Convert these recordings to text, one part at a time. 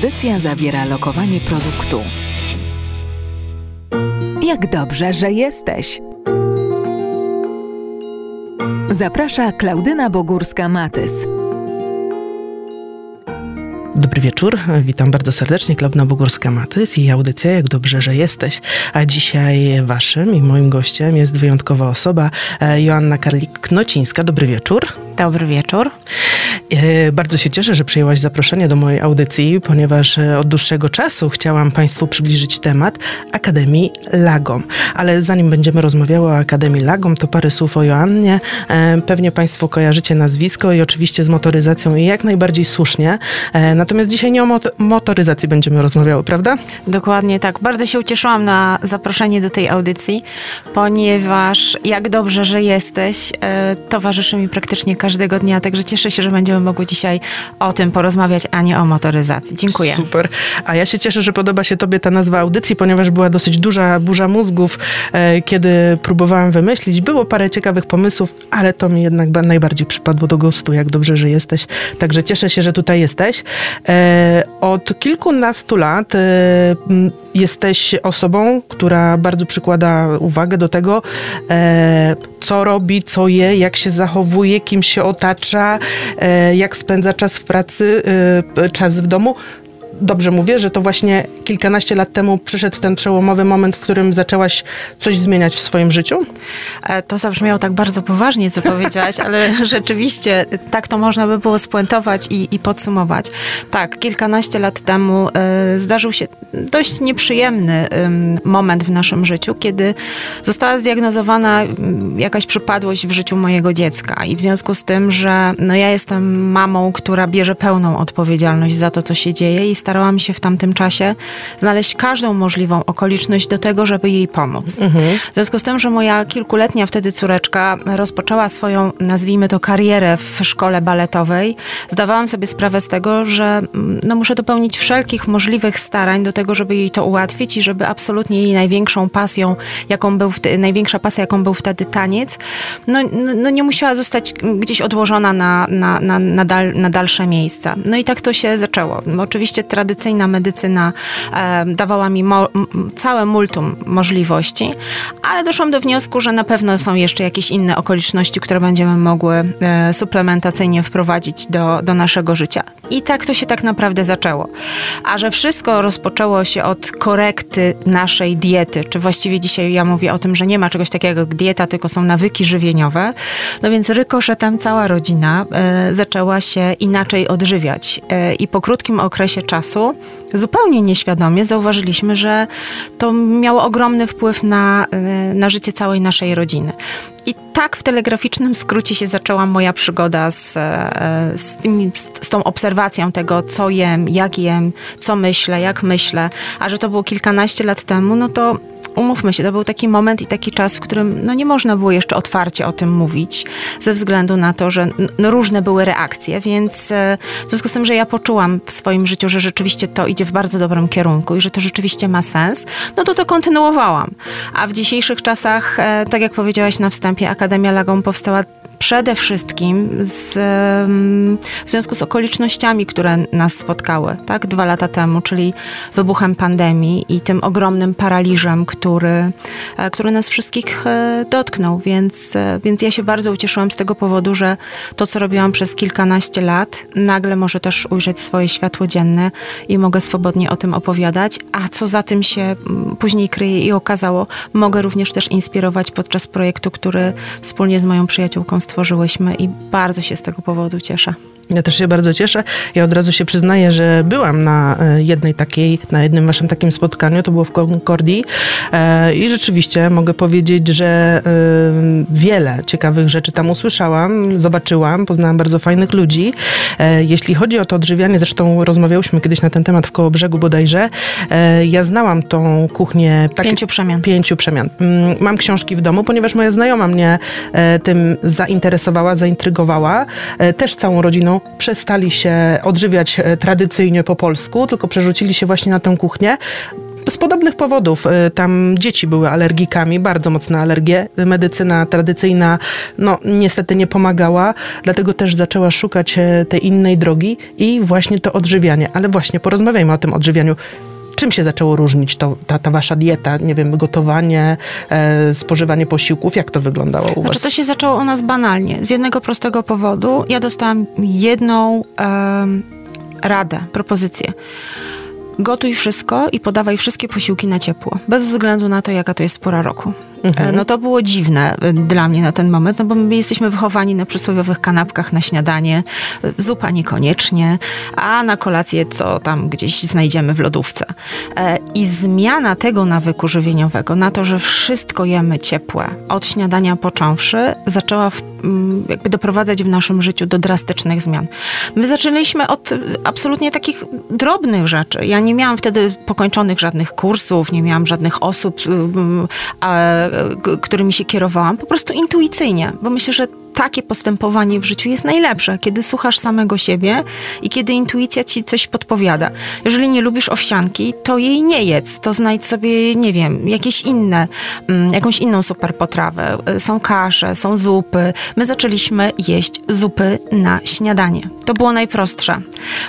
Audycja zawiera lokowanie produktu. Jak dobrze, że jesteś! Zaprasza Klaudyna Bogórska-Matys. Dobry wieczór, witam bardzo serdecznie, Klaudyna Bogórska-Matys i audycja Jak dobrze, że jesteś. A dzisiaj waszym i moim gościem jest wyjątkowa osoba, e, Joanna Karlik-Knocińska. Dobry wieczór. Dobry wieczór. E, bardzo się cieszę, że przyjęłaś zaproszenie do mojej audycji, ponieważ e, od dłuższego czasu chciałam Państwu przybliżyć temat Akademii Lagom. Ale zanim będziemy rozmawiały o Akademii Lagom, to parę słów o Joannie. E, pewnie Państwo kojarzycie nazwisko i oczywiście z motoryzacją i jak najbardziej słusznie. Natomiast dzisiaj nie o mot motoryzacji będziemy rozmawiały, prawda? Dokładnie tak. Bardzo się ucieszyłam na zaproszenie do tej audycji, ponieważ jak dobrze, że jesteś, towarzyszy mi praktycznie każdego dnia, także cieszę się, że będziemy mogły dzisiaj o tym porozmawiać, a nie o motoryzacji. Dziękuję. Super. A ja się cieszę, że podoba się Tobie ta nazwa audycji, ponieważ była dosyć duża burza mózgów, e, kiedy próbowałam wymyślić. Było parę ciekawych pomysłów, ale to mi jednak najbardziej przypadło do gustu. Jak dobrze, że jesteś. Także cieszę się, że tutaj jesteś. E, od kilkunastu lat e, jesteś osobą, która bardzo przykłada uwagę do tego, e, co robi, co je, jak się zachowuje, kim się otacza, e, jak spędza czas w pracy, e, czas w domu dobrze mówię, że to właśnie kilkanaście lat temu przyszedł ten przełomowy moment, w którym zaczęłaś coś zmieniać w swoim życiu? E, to zabrzmiało tak bardzo poważnie, co powiedziałaś, ale rzeczywiście tak to można by było spuentować i, i podsumować. Tak, kilkanaście lat temu y, zdarzył się dość nieprzyjemny y, moment w naszym życiu, kiedy została zdiagnozowana jakaś przypadłość w życiu mojego dziecka i w związku z tym, że no, ja jestem mamą, która bierze pełną odpowiedzialność za to, co się dzieje i starałam się w tamtym czasie znaleźć każdą możliwą okoliczność do tego, żeby jej pomóc. Mhm. W związku z tym, że moja kilkuletnia wtedy córeczka rozpoczęła swoją, nazwijmy to, karierę w szkole baletowej, zdawałam sobie sprawę z tego, że mm, no, muszę dopełnić wszelkich możliwych starań do tego, żeby jej to ułatwić i żeby absolutnie jej największą pasją, jaką był, największa pasja, jaką był wtedy taniec, no, no, no nie musiała zostać gdzieś odłożona na, na, na, na, dal, na dalsze miejsca. No i tak to się zaczęło. Oczywiście tradycyjna medycyna e, dawała mi mo, całe multum możliwości, ale doszłam do wniosku, że na pewno są jeszcze jakieś inne okoliczności, które będziemy mogły e, suplementacyjnie wprowadzić do, do naszego życia. I tak to się tak naprawdę zaczęło. A że wszystko rozpoczęło się od korekty naszej diety, czy właściwie dzisiaj ja mówię o tym, że nie ma czegoś takiego jak dieta, tylko są nawyki żywieniowe, no więc rykoszetem cała rodzina e, zaczęła się inaczej odżywiać. E, I po krótkim okresie czasu czasu, zupełnie nieświadomie zauważyliśmy, że to miało ogromny wpływ na, e, na życie całej naszej rodziny. I tak w telegraficznym skrócie się zaczęła moja przygoda z, e, z, z, tą obserwacją tego, co jem, jak jem, co myślę, jak myślę. A że to było kilkanaście lat temu, no to umówmy się, to był taki moment i taki czas, w którym no, nie można było jeszcze otwarcie o tym mówić, ze względu na to, że no, różne były reakcje, więc e, w związku z tym, że ja poczułam w swoim życiu, że rzeczywiście to idzie w bardzo dobrym kierunku i że to rzeczywiście ma sens, no to to kontynuowałam. A w dzisiejszych czasach, e, tak jak powiedziałaś na wstępie, Akademia Lagom powstała przede wszystkim z, w związku z okolicznościami, które nas spotkały, tak, dwa lata temu, czyli wybuchem pandemii i tym ogromnym paraliżem, który, e, który nas wszystkich e, dotknął, więc, e, więc ja się bardzo ucieszyłam z tego powodu, że to, co robiłam przez kilkanaście lat, nagle może też ujrzeć swoje światło dzienne i mogę swobodnie o tym opowiadać, a co za tym się później kryje i okazało, mogę również też inspirować podczas projektu, który wspólnie z moją przyjaciółką stworzyłyśmy i bardzo się z tego powodu cieszę. Ja też się bardzo cieszę. Ja od razu się przyznaję, że byłam na e, jednej takiej, na jednym waszym takim spotkaniu, to było w Concordii e, i rzeczywiście mogę powiedzieć, że e, wiele ciekawych rzeczy tam usłyszałam, zobaczyłam, poznałam bardzo fajnych ludzi. Jeśli chodzi o to odżywianie, zresztą rozmawiałyśmy kiedyś na ten temat w Kołobrzegu bodajże, ja znałam tą kuchnię... Tak, pięciu przemian. Pięciu przemian. Mm, mam książki w domu, ponieważ moja znajoma mnie tym zainteresowała, zaintrygowała. Też całą rodziną przestali się odżywiać e, tradycyjnie po polsku, tylko przerzucili się właśnie na tę kuchnię z podobnych powodów. Y, Tam dzieci były alergikami, bardzo mocne alergie. Medycyna tradycyjna, no niestety nie pomagała, dlatego też zaczęła szukać e, tej innej drogi i właśnie to odżywianie. Ale właśnie porozmawiajmy o tym odżywianiu. Czym się zaczęło różnić to, ta, ta wasza dieta? Nie wiem, gotowanie, e, spożywanie posiłków, jak to wyglądało u Znaczy, was? to się zaczęło u nas banalnie. Z jednego prostego powodu. Ja dostałam jedną em, radę, propozycję. Gotuj wszystko i podawaj wszystkie posiłki na ciepło, bez względu na to, jaka to jest pora roku. E, No to było dziwne e, dla mnie na ten moment, no bo my jesteśmy wychowani na przysłowiowych kanapkach na śniadanie, e, zupa niekoniecznie, a na kolację co tam gdzieś znajdziemy w lodówce. I zmiana tego nawyku żywieniowego na to, że wszystko jemy ciepłe, od śniadania począwszy, zaczęła w, mm, jakby doprowadzać w naszym życiu do drastycznych zmian. My zaczęliśmy od absolutnie takich drobnych rzeczy. Ja nie miałam wtedy pokończonych żadnych kursów, nie miałam żadnych osób, ym, a, k- którymi się kierowałam, po prostu intuicyjnie, bo myślę, że takie postępowanie w życiu jest najlepsze, kiedy słuchasz samego siebie i kiedy intuicja ci coś podpowiada. Jeżeli nie lubisz owsianki, to jej nie jedz, to znajdź sobie, nie wiem, jakieś inne, mm, jakąś inną super potrawę. Y, Są kasze, są zupy. My zaczęliśmy jeść zupy na śniadanie. To było najprostsze.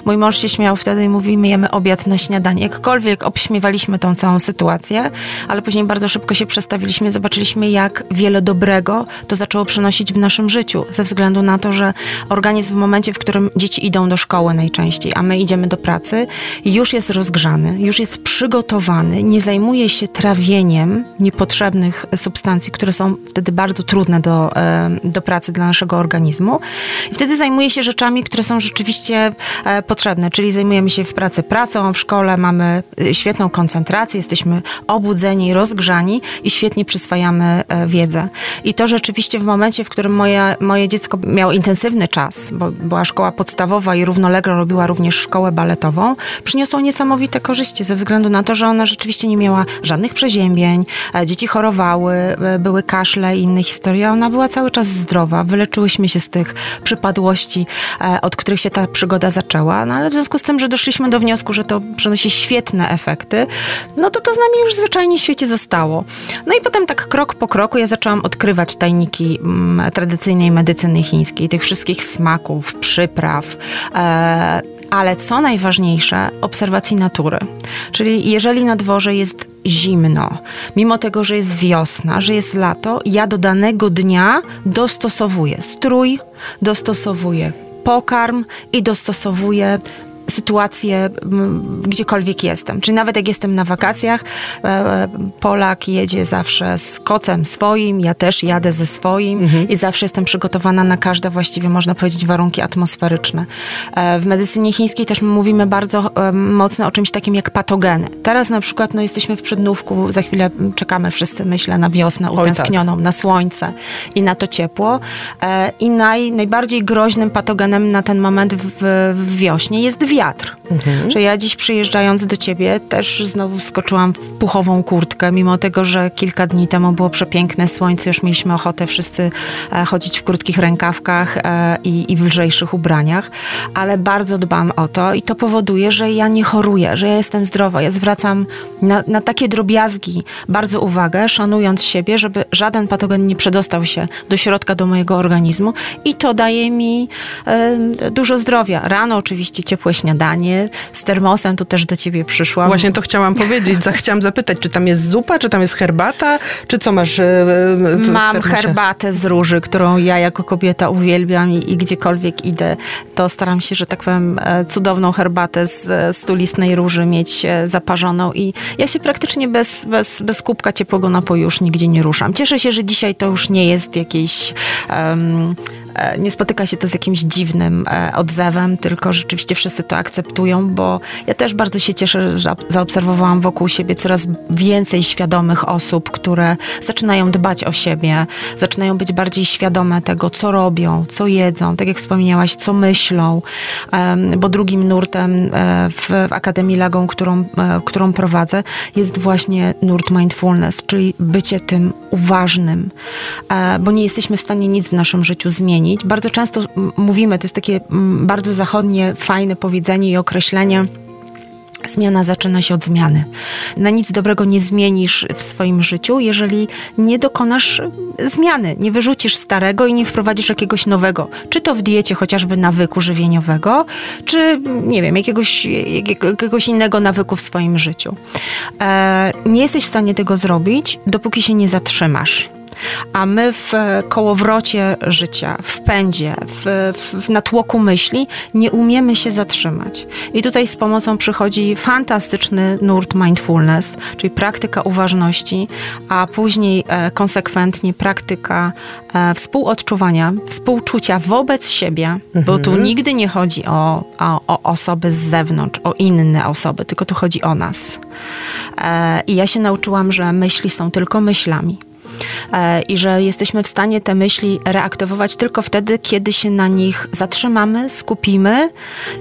Mój mąż się śmiał wtedy i mówi, my jemy obiad na śniadanie. Jakkolwiek obśmiewaliśmy tą całą sytuację, ale później bardzo szybko się przestawiliśmy, zobaczyliśmy, jak wiele dobrego to zaczęło przynosić w naszym życiu, ze względu na to, że organizm w momencie, w którym dzieci idą do szkoły najczęściej, a my idziemy do pracy, już jest rozgrzany, już jest przygotowany, nie zajmuje się trawieniem niepotrzebnych substancji, które są wtedy bardzo trudne do, do pracy dla naszego organizmu. I wtedy zajmuje się rzeczami, które są rzeczywiście e, potrzebne, czyli zajmujemy się w pracy pracą, w szkole mamy e, świetną koncentrację, jesteśmy obudzeni, rozgrzani i świetnie przyswajamy e, wiedzę. I to rzeczywiście w momencie, w którym moje, moje dziecko miało intensywny czas, bo była szkoła podstawowa i równolegle robiła również szkołę baletową, przyniosło niesamowite korzyści ze względu na to, że ona rzeczywiście nie miała żadnych przeziębień, e, dzieci chorowały, e, były kaszle i inne historie, ona była cały czas zdrowa, wyleczyłyśmy się z tych przypadłości, e, od których się ta przygoda zaczęła, no ale w związku z tym, że doszliśmy do wniosku, że to przynosi świetne efekty, no to to z nami już zwyczajnie w świecie zostało. No i potem tak krok po kroku ja zaczęłam odkrywać tajniki mm, tradycyjnej medycyny chińskiej, tych wszystkich smaków, przypraw, e, ale co najważniejsze, obserwacji natury. Czyli jeżeli na dworze jest zimno, mimo tego, że jest wiosna, że jest lato, ja do danego dnia dostosowuję strój, dostosowuję pokarm i dostosowuję sytuację, gdziekolwiek jestem. Czyli nawet jak jestem na wakacjach, e, e, Polak jedzie zawsze z kocem swoim, ja też jadę ze swoim i zawsze jestem przygotowana na każde właściwie, można powiedzieć, warunki atmosferyczne. E, W medycynie chińskiej też mówimy bardzo mocno o czymś takim jak patogeny. Teraz na przykład no, jesteśmy w przednówku, za chwilę czekamy wszyscy, myślę, na wiosnę tak. utęsknioną, na słońce i na to ciepło. I naj, najbardziej groźnym patogenem na ten moment w, w wiośnie jest wiatr. Że ja dziś przyjeżdżając do ciebie też znowu wskoczyłam w puchową kurtkę, mimo tego, że kilka dni temu było przepiękne słońce, już mieliśmy ochotę wszyscy e, chodzić w krótkich rękawkach e, i, i w lżejszych ubraniach, ale bardzo dbam o to i to powoduje, że ja nie choruję, że ja jestem zdrowa. Ja zwracam na, na takie drobiazgi bardzo uwagę, szanując siebie, żeby żaden patogen nie przedostał się do środka, do mojego organizmu i to daje mi e, dużo zdrowia. Rano oczywiście ciepłe śniadanie, z termosem tu też do ciebie przyszłam. Właśnie to chciałam powiedzieć. Chciałam zapytać, czy tam jest zupa, czy tam jest herbata, czy co masz e, w, Mam termosie? herbatę z róży, którą ja jako kobieta uwielbiam i, i gdziekolwiek idę, to staram się, że tak powiem, e, cudowną herbatę z e, stulistnej róży mieć e, zaparzoną i ja się praktycznie bez, bez, bez kubka ciepłego napoju już nigdzie nie ruszam. Cieszę się, że dzisiaj to już nie jest jakiś... e, nie spotyka się to z jakimś dziwnym odzewem, tylko rzeczywiście wszyscy to akceptują, bo ja też bardzo się cieszę, że za- zaobserwowałam wokół siebie coraz więcej świadomych osób, które zaczynają dbać o siebie, zaczynają być bardziej świadome tego, co robią, co jedzą, tak jak wspomniałaś, co myślą, bo drugim nurtem e, w, Akademii Lagą, którą, e, którą prowadzę, jest właśnie nurt mindfulness, czyli bycie tym uważnym, e, bo nie jesteśmy w stanie nic w naszym życiu zmienić. Bardzo często mówimy, to jest takie bardzo zachodnie, fajne powiedzenie i określenie, Zmiana zaczyna się od zmiany. Na nic dobrego nie zmienisz w swoim życiu, jeżeli nie dokonasz zmiany, nie wyrzucisz starego i nie wprowadzisz jakiegoś nowego. Czy to w diecie chociażby nawyku żywieniowego, czy nie wiem, jakiegoś, jakiegoś innego nawyku w swoim życiu. E, nie jesteś w stanie tego zrobić, dopóki się nie zatrzymasz a my w kołowrocie życia, w pędzie, w, w, w natłoku myśli nie umiemy się zatrzymać. I tutaj z pomocą przychodzi fantastyczny nurt mindfulness, czyli praktyka uważności, a później e, konsekwentnie praktyka e, współodczuwania, współczucia wobec siebie, mhm. bo tu mhm. nigdy nie chodzi o, o, o, osoby z zewnątrz, o inne osoby, tylko tu chodzi o nas. E, I ja się nauczyłam, że myśli są tylko myślami. E, i że jesteśmy w stanie te myśli reaktywować tylko wtedy, kiedy się na nich zatrzymamy, skupimy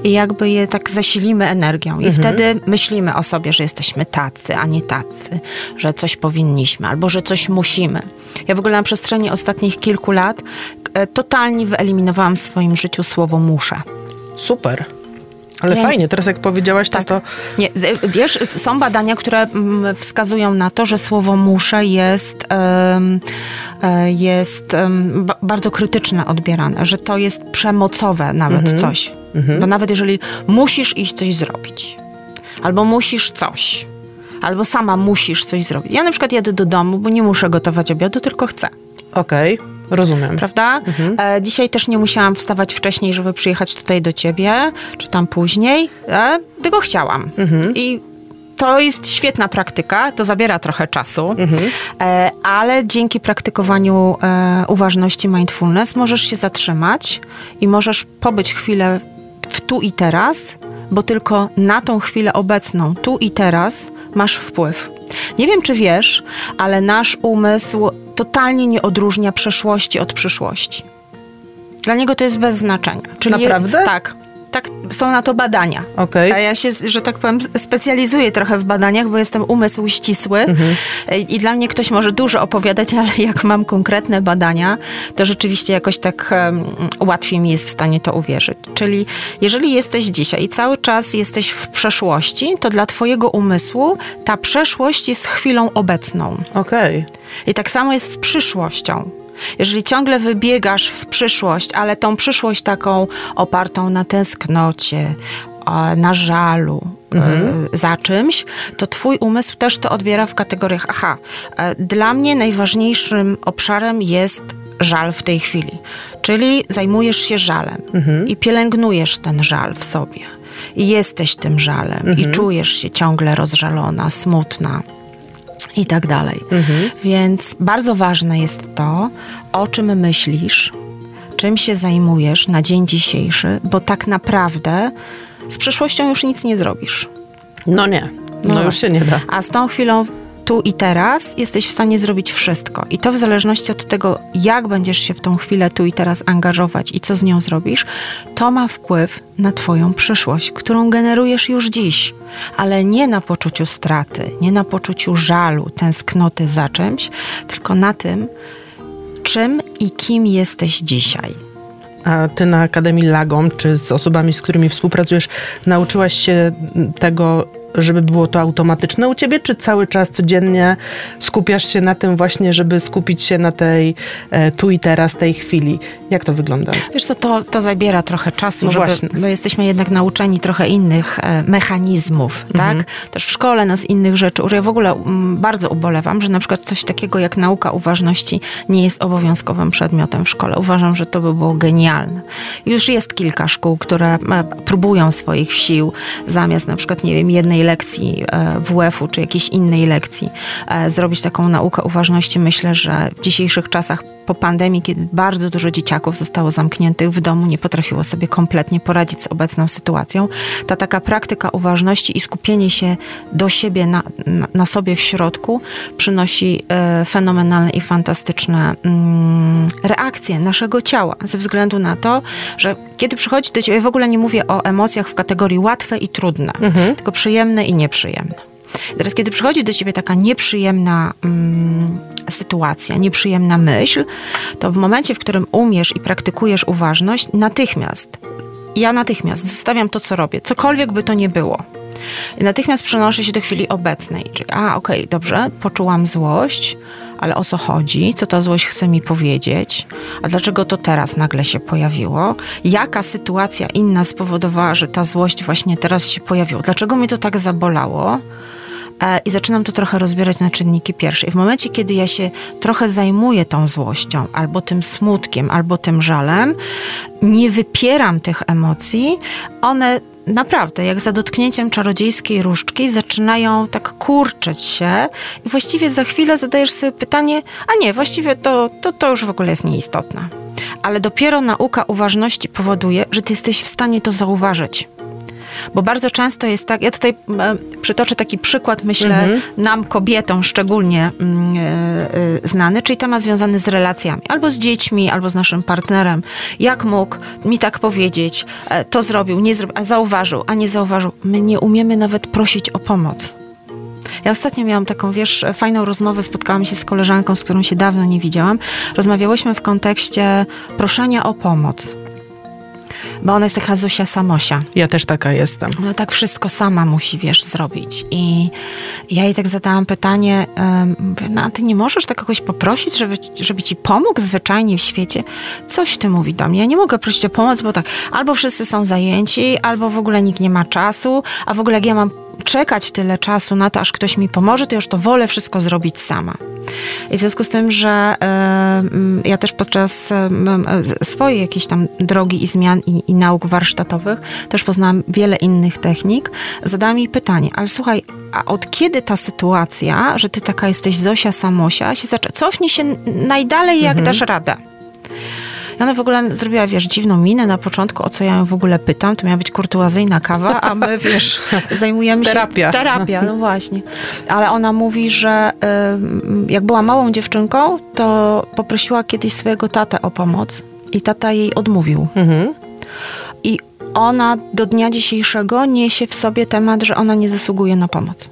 i jakby je tak zasilimy energią. I mhm. wtedy myślimy o sobie, że jesteśmy tacy, a nie tacy, że coś powinniśmy albo że coś musimy. Ja w ogóle na przestrzeni ostatnich kilku lat e, totalnie wyeliminowałam w swoim życiu słowo muszę. Super. Ale nie. fajnie, teraz jak powiedziałaś, tak. to... Nie, wiesz, są badania, które mm, wskazują na to, że słowo muszę jest, um, jest bardzo krytyczne odbierane, że to jest przemocowe nawet mhm. coś. Mhm. Bo nawet jeżeli musisz iść coś zrobić, albo musisz coś, albo sama musisz coś zrobić. Ja na przykład jadę do domu, bo nie muszę gotować obiadu, tylko chcę. Okej. Okay. Rozumiem. Prawda? Mhm. E, dzisiaj też nie musiałam wstawać wcześniej, żeby przyjechać tutaj do ciebie, czy tam później, e, tylko chciałam. Mhm. I to jest świetna praktyka, to zabiera trochę czasu, mhm. e, ale dzięki praktykowaniu e, uważności mindfulness możesz się zatrzymać i możesz pobyć chwilę w tu i teraz, bo tylko na tą chwilę obecną, tu i teraz, masz wpływ. Nie wiem, czy wiesz, ale nasz umysł totalnie nie odróżnia przeszłości od przyszłości. Dla niego to jest bez znaczenia. Czyli Naprawdę? Je, tak tak, są na to badania. Okay. A ja się, że tak powiem, specjalizuję trochę w badaniach, bo jestem umysł ścisły mhm. i dla mnie ktoś może dużo opowiadać, ale jak mam konkretne badania, to rzeczywiście jakoś tak um, łatwiej mi jest w stanie to uwierzyć. Czyli jeżeli jesteś dzisiaj i cały czas jesteś w przeszłości, to dla twojego umysłu ta przeszłość jest chwilą obecną. Okej. Okay. I tak samo jest z przyszłością. Jeżeli ciągle wybiegasz w przyszłość, ale tą przyszłość taką opartą na tęsknocie, na żalu mhm. za czymś, to twój umysł też to odbiera w kategoriach aha, e, dla mnie najważniejszym obszarem jest żal w tej chwili. Czyli zajmujesz się żalem mhm. i pielęgnujesz ten żal w sobie. I jesteś tym żalem mhm. i czujesz się ciągle rozżalona, smutna i tak dalej. Mhm. Więc bardzo ważne jest to, o czym myślisz, czym się zajmujesz na dzień dzisiejszy, bo tak naprawdę z przeszłością już nic nie zrobisz. No nie. No, no już się nie da. A z tą chwilą tu i teraz jesteś w stanie zrobić wszystko. I to w zależności od tego, jak będziesz się w tą chwilę tu i teraz angażować i co z nią zrobisz, to ma wpływ na Twoją przyszłość, którą generujesz już dziś. Ale nie na poczuciu straty, nie na poczuciu żalu, tęsknoty za czymś, tylko na tym, czym i kim jesteś dzisiaj. A ty na Akademii Lagom, czy z osobami, z którymi współpracujesz, nauczyłaś się tego, żeby było to automatyczne u ciebie, czy cały czas codziennie skupiasz się na tym właśnie, żeby skupić się na tej e, tu i teraz, tej chwili? Jak to wygląda? Wiesz co, to, to zabiera trochę czasu, no żeby, właśnie. bo jesteśmy jednak nauczeni trochę innych e, mechanizmów, mhm. tak? Też w szkole nas innych rzeczy. Ja w ogóle bardzo ubolewam, że na przykład coś takiego jak nauka uważności nie jest obowiązkowym przedmiotem w szkole. Uważam, że to by było genialne. Już jest kilka szkół, które e, próbują swoich sił zamiast na przykład, nie wiem, jednej lekcji e, WF-u czy jakiejś innej lekcji e, zrobić taką naukę uważności. Myślę, że w dzisiejszych czasach po pandemii, kiedy bardzo dużo dzieciaków zostało zamkniętych w domu, nie potrafiło sobie kompletnie poradzić z obecną sytuacją, ta taka praktyka uważności i skupienie się do siebie, na, na, na sobie w środku, przynosi e, fenomenalne i fantastyczne mm, reakcje naszego ciała, ze względu na to, że kiedy przychodzi do ciebie, w ogóle nie mówię o emocjach w kategorii łatwe i trudne, mhm. tylko przyjemne i nieprzyjemne. Teraz, kiedy przychodzi do ciebie taka nieprzyjemna mm, sytuacja, nieprzyjemna myśl, to w momencie, w którym umiesz i praktykujesz uważność, natychmiast, ja natychmiast zostawiam to, co robię, cokolwiek by to nie było. Natychmiast przenoszę się do chwili obecnej. Czyli, a, okej, okay, dobrze, poczułam złość, ale o co chodzi? Co ta złość chce mi powiedzieć? A dlaczego to teraz nagle się pojawiło? Jaka sytuacja inna spowodowała, że ta złość właśnie teraz się pojawiła? Dlaczego mnie to tak zabolało? E, I zaczynam to trochę rozbierać na czynniki pierwsze. I w momencie, kiedy ja się trochę zajmuję tą złością, albo tym smutkiem, albo tym żalem, nie wypieram tych emocji, one naprawdę, jak za dotknięciem czarodziejskiej różdżki, zaczynają tak kurczyć się i właściwie za chwilę zadajesz sobie pytanie, a nie, właściwie to, to, to już w ogóle jest nieistotne. Ale dopiero nauka uważności powoduje, że ty jesteś w stanie to zauważyć. Bo bardzo często jest tak, ja tutaj e, przytoczę taki przykład, myślę, mhm. nam kobietom szczególnie mm, e, e, znany, czyli temat związany z relacjami, albo z dziećmi, albo z naszym partnerem. Jak mógł mi tak powiedzieć, to zrobił, nie zrobił, a zauważył, a nie zauważył. My nie umiemy nawet prosić o pomoc. Ja ostatnio miałam taką, wiesz, fajną rozmowę, spotkałam się z koleżanką, z którą się dawno nie widziałam. Rozmawiałyśmy w kontekście proszenia o pomoc bo ona jest taka Zosia Samosia. Ja też taka jestem. No tak wszystko sama musi, wiesz, zrobić. I ja jej tak zadałam pytanie, mówię, no a ty nie możesz tak kogoś poprosić, żeby, żeby ci pomógł zwyczajnie w świecie? Coś ty mówi do mnie. Ja nie mogę prosić o pomoc, bo tak, albo wszyscy są zajęci, albo w ogóle nikt nie ma czasu, a w ogóle jak ja mam czekać tyle czasu na to, aż ktoś mi pomoże, to już to wolę wszystko zrobić sama. I w związku z tym, że y, ja też podczas y, swojej jakiejś tam drogi i zmian i, i, nauk warsztatowych też poznałam wiele innych technik, zadałam jej pytanie, ale słuchaj, a od kiedy ta sytuacja, że ty taka jesteś Zosia Samosia, się zaczęła? Cofnij się najdalej, jak mhm. dasz radę. I ona w ogóle zrobiła, wiesz, dziwną minę na początku, o co ja ją w ogóle pytam. To miała być kurtuazyjna kawa, a my, wiesz, zajmujemy się... Terapia. Terapia, no właśnie. Ale ona mówi, że jak była małą dziewczynką, to poprosiła kiedyś swojego tatę o pomoc i tata jej odmówił. Mhm. I ona do dnia dzisiejszego niesie w sobie temat, że ona nie zasługuje na pomoc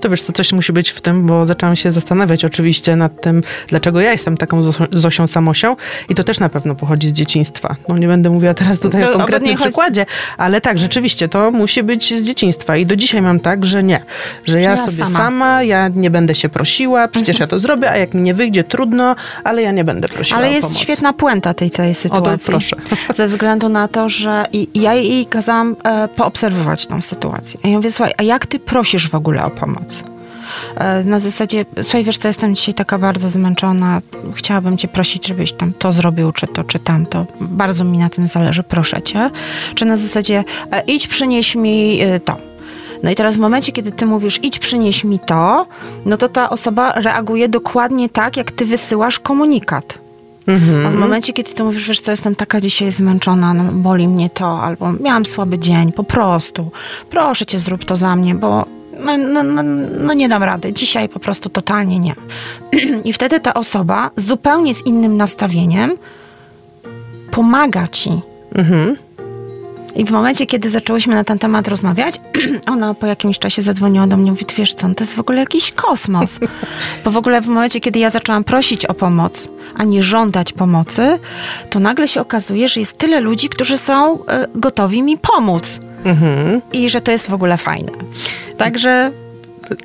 to wiesz co, coś musi być w tym, bo zaczęłam się zastanawiać oczywiście nad tym, dlaczego ja jestem taką Zosią Samosią i to też na pewno pochodzi z dzieciństwa. No nie będę mówiła teraz tutaj o konkretnym przykładzie, ale tak, rzeczywiście to musi być z dzieciństwa i do dzisiaj mam tak, że nie, że ja, ja sobie sama. sama. ja nie będę się prosiła, przecież mhm. ja to zrobię, a jak mi nie wyjdzie, trudno, ale ja nie będę prosiła Ale jest świetna puenta tej całej sytuacji. O, proszę. Ze względu na to, że i, ja jej kazałam e, poobserwować tą sytuację. I ja mówię, słuchaj, a jak ty prosisz w ogóle o pomoc? E, na zasadzie, słuchaj, wiesz co, jestem dzisiaj taka bardzo zmęczona, chciałabym cię prosić, żebyś tam to zrobił, czy to, czy tamto. Bardzo mi na tym zależy, proszę cię. Czy na zasadzie, e, idź przynieś mi e, to. No i teraz w momencie, kiedy ty mówisz, idź przynieś mi to, no to ta osoba reaguje dokładnie tak, jak ty wysyłasz komunikat. Mhm. A w momencie, kiedy ty mówisz, wiesz co, jestem taka dzisiaj zmęczona, no, boli mnie to, albo miałam słaby dzień, po prostu, proszę cię, zrób to za mnie, bo no, no, no, no, nie dam rady, dzisiaj po prostu totalnie nie. I wtedy ta osoba zupełnie z innym nastawieniem pomaga ci. Mhm. I w momencie, kiedy zaczęłyśmy na ten temat rozmawiać, ona po jakimś czasie zadzwoniła do mnie i mówi, wiesz co, to jest w ogóle jakiś kosmos. Bo w ogóle w momencie, kiedy ja zaczęłam prosić o pomoc, a nie żądać pomocy, to nagle się okazuje, że jest tyle ludzi, którzy są y, gotowi mi pomóc. Mhm. I że to jest w ogóle fajne. Także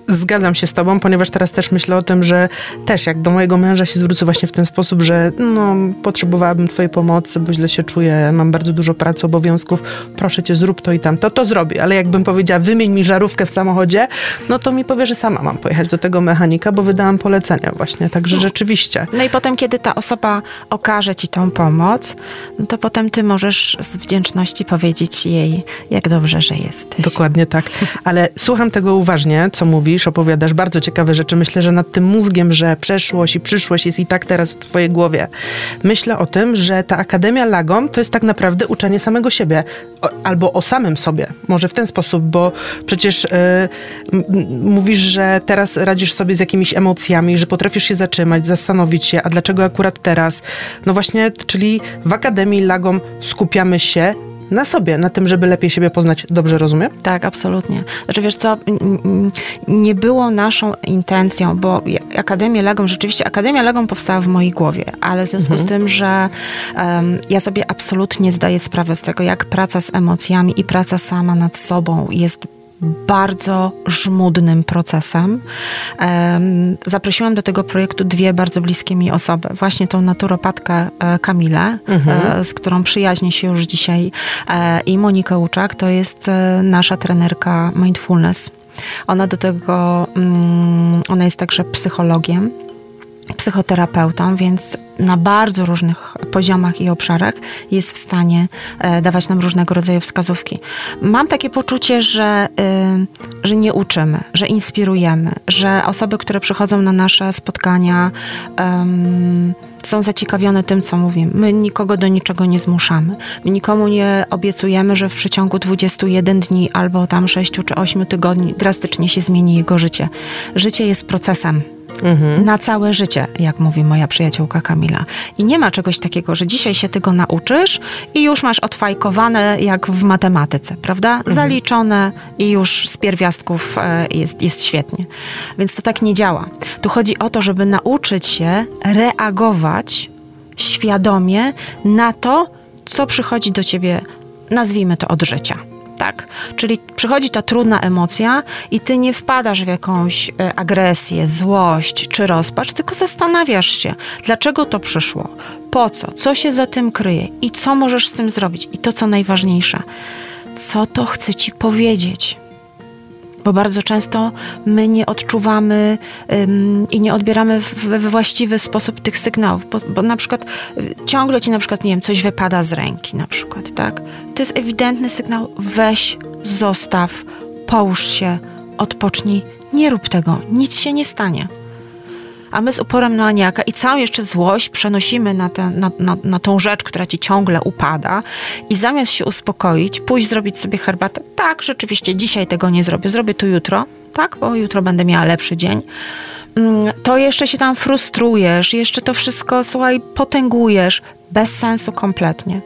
zgadzam się z tobą, ponieważ teraz też myślę o tym, że też jak do mojego męża się zwrócę właśnie w ten sposób, że no, potrzebowałabym twojej pomocy, bo źle się czuję, mam bardzo dużo pracy, obowiązków, proszę cię, zrób to i tamto, to zrobię, ale jakbym powiedziała, wymień mi żarówkę w samochodzie, no to mi powie, że sama mam pojechać do tego mechanika, bo wydałam polecenia właśnie, także no. rzeczywiście. No i potem, kiedy ta osoba okaże ci tą pomoc, no to potem ty możesz z wdzięczności powiedzieć jej, jak dobrze, że jesteś. Dokładnie tak, ale słucham tego uważnie, co mówisz, opowiadasz bardzo ciekawe rzeczy. Myślę, że nad tym mózgiem, że przeszłość i przyszłość jest i tak teraz w twojej głowie. Myślę o tym, że ta Akademia Lagom to jest tak naprawdę uczenie samego siebie. O, albo o samym sobie. Może w ten sposób, bo przecież yy, mówisz, że teraz radzisz sobie z jakimiś emocjami, że potrafisz się zatrzymać, zastanowić się, a dlaczego akurat teraz? No właśnie, czyli w Akademii Lagom skupiamy się na sobie, na tym, żeby lepiej siebie poznać. Dobrze rozumiem? Tak, absolutnie. Znaczy wiesz co, nie było naszą intencją, bo Akademia Legom, rzeczywiście Akademia Legom powstała w mojej głowie, ale w związku mhm. z tym, że um, ja sobie absolutnie zdaję sprawę z tego, jak praca z emocjami i praca sama nad sobą jest bardzo żmudnym procesem. Em, Zaprosiłam do tego projektu dwie bardzo bliskie mi osoby. Właśnie tą naturopatkę e, Kamilę, e, z którą przyjaźnię się już dzisiaj e, i Monikę Łuczak, to jest nasza trenerka mindfulness. Ona do tego, mm, ona jest także psychologiem, psychoterapeutą, więc na bardzo różnych poziomach i obszarach jest w stanie e, dawać nam różnego rodzaju wskazówki. Mam takie poczucie, że, y, że nie uczymy, że inspirujemy, że osoby, które przychodzą na nasze spotkania, em, są zaciekawione tym, co mówimy. My nikogo do niczego nie zmuszamy. My nikomu nie obiecujemy, że w przeciągu 21 dni albo tam 6 czy 8 tygodni drastycznie się zmieni jego życie. Życie jest procesem. Na całe życie, jak mówi moja przyjaciółka Kamila. I nie ma czegoś takiego, że dzisiaj się tego nauczysz i już masz odfajkowane jak w matematyce, prawda? Zaliczone i już z pierwiastków e, jest, jest świetnie. Więc to tak nie działa. Tu chodzi o to, żeby nauczyć się reagować świadomie na to, co przychodzi do ciebie, nazwijmy to od życia. Tak? Czyli przychodzi ta trudna emocja i ty nie wpadasz w jakąś e, agresję, złość czy rozpacz, tylko zastanawiasz się, dlaczego to przyszło, po co, co się za tym kryje i co możesz z tym zrobić. I to, co najważniejsze, co to chce ci powiedzieć bo bardzo często my nie odczuwamy ym, i nie odbieramy we właściwy sposób tych sygnałów, bo, bo na przykład y, ciągle ci na przykład, nie wiem, coś wypada z ręki na przykład, tak? To jest ewidentny sygnał, weź, zostaw, połóż się, odpocznij, nie rób tego, nic się nie stanie. A my z uporem maniaka i całą jeszcze złość przenosimy na, tę na, na, na tą rzecz, która ci ciągle upada. I zamiast się uspokoić, pójść zrobić sobie herbatę, tak, rzeczywiście dzisiaj tego nie zrobię, zrobię to jutro, tak, bo jutro będę miała lepszy dzień, mm, to jeszcze się tam frustrujesz, jeszcze to wszystko, słuchaj, potęgujesz, bez sensu kompletnie.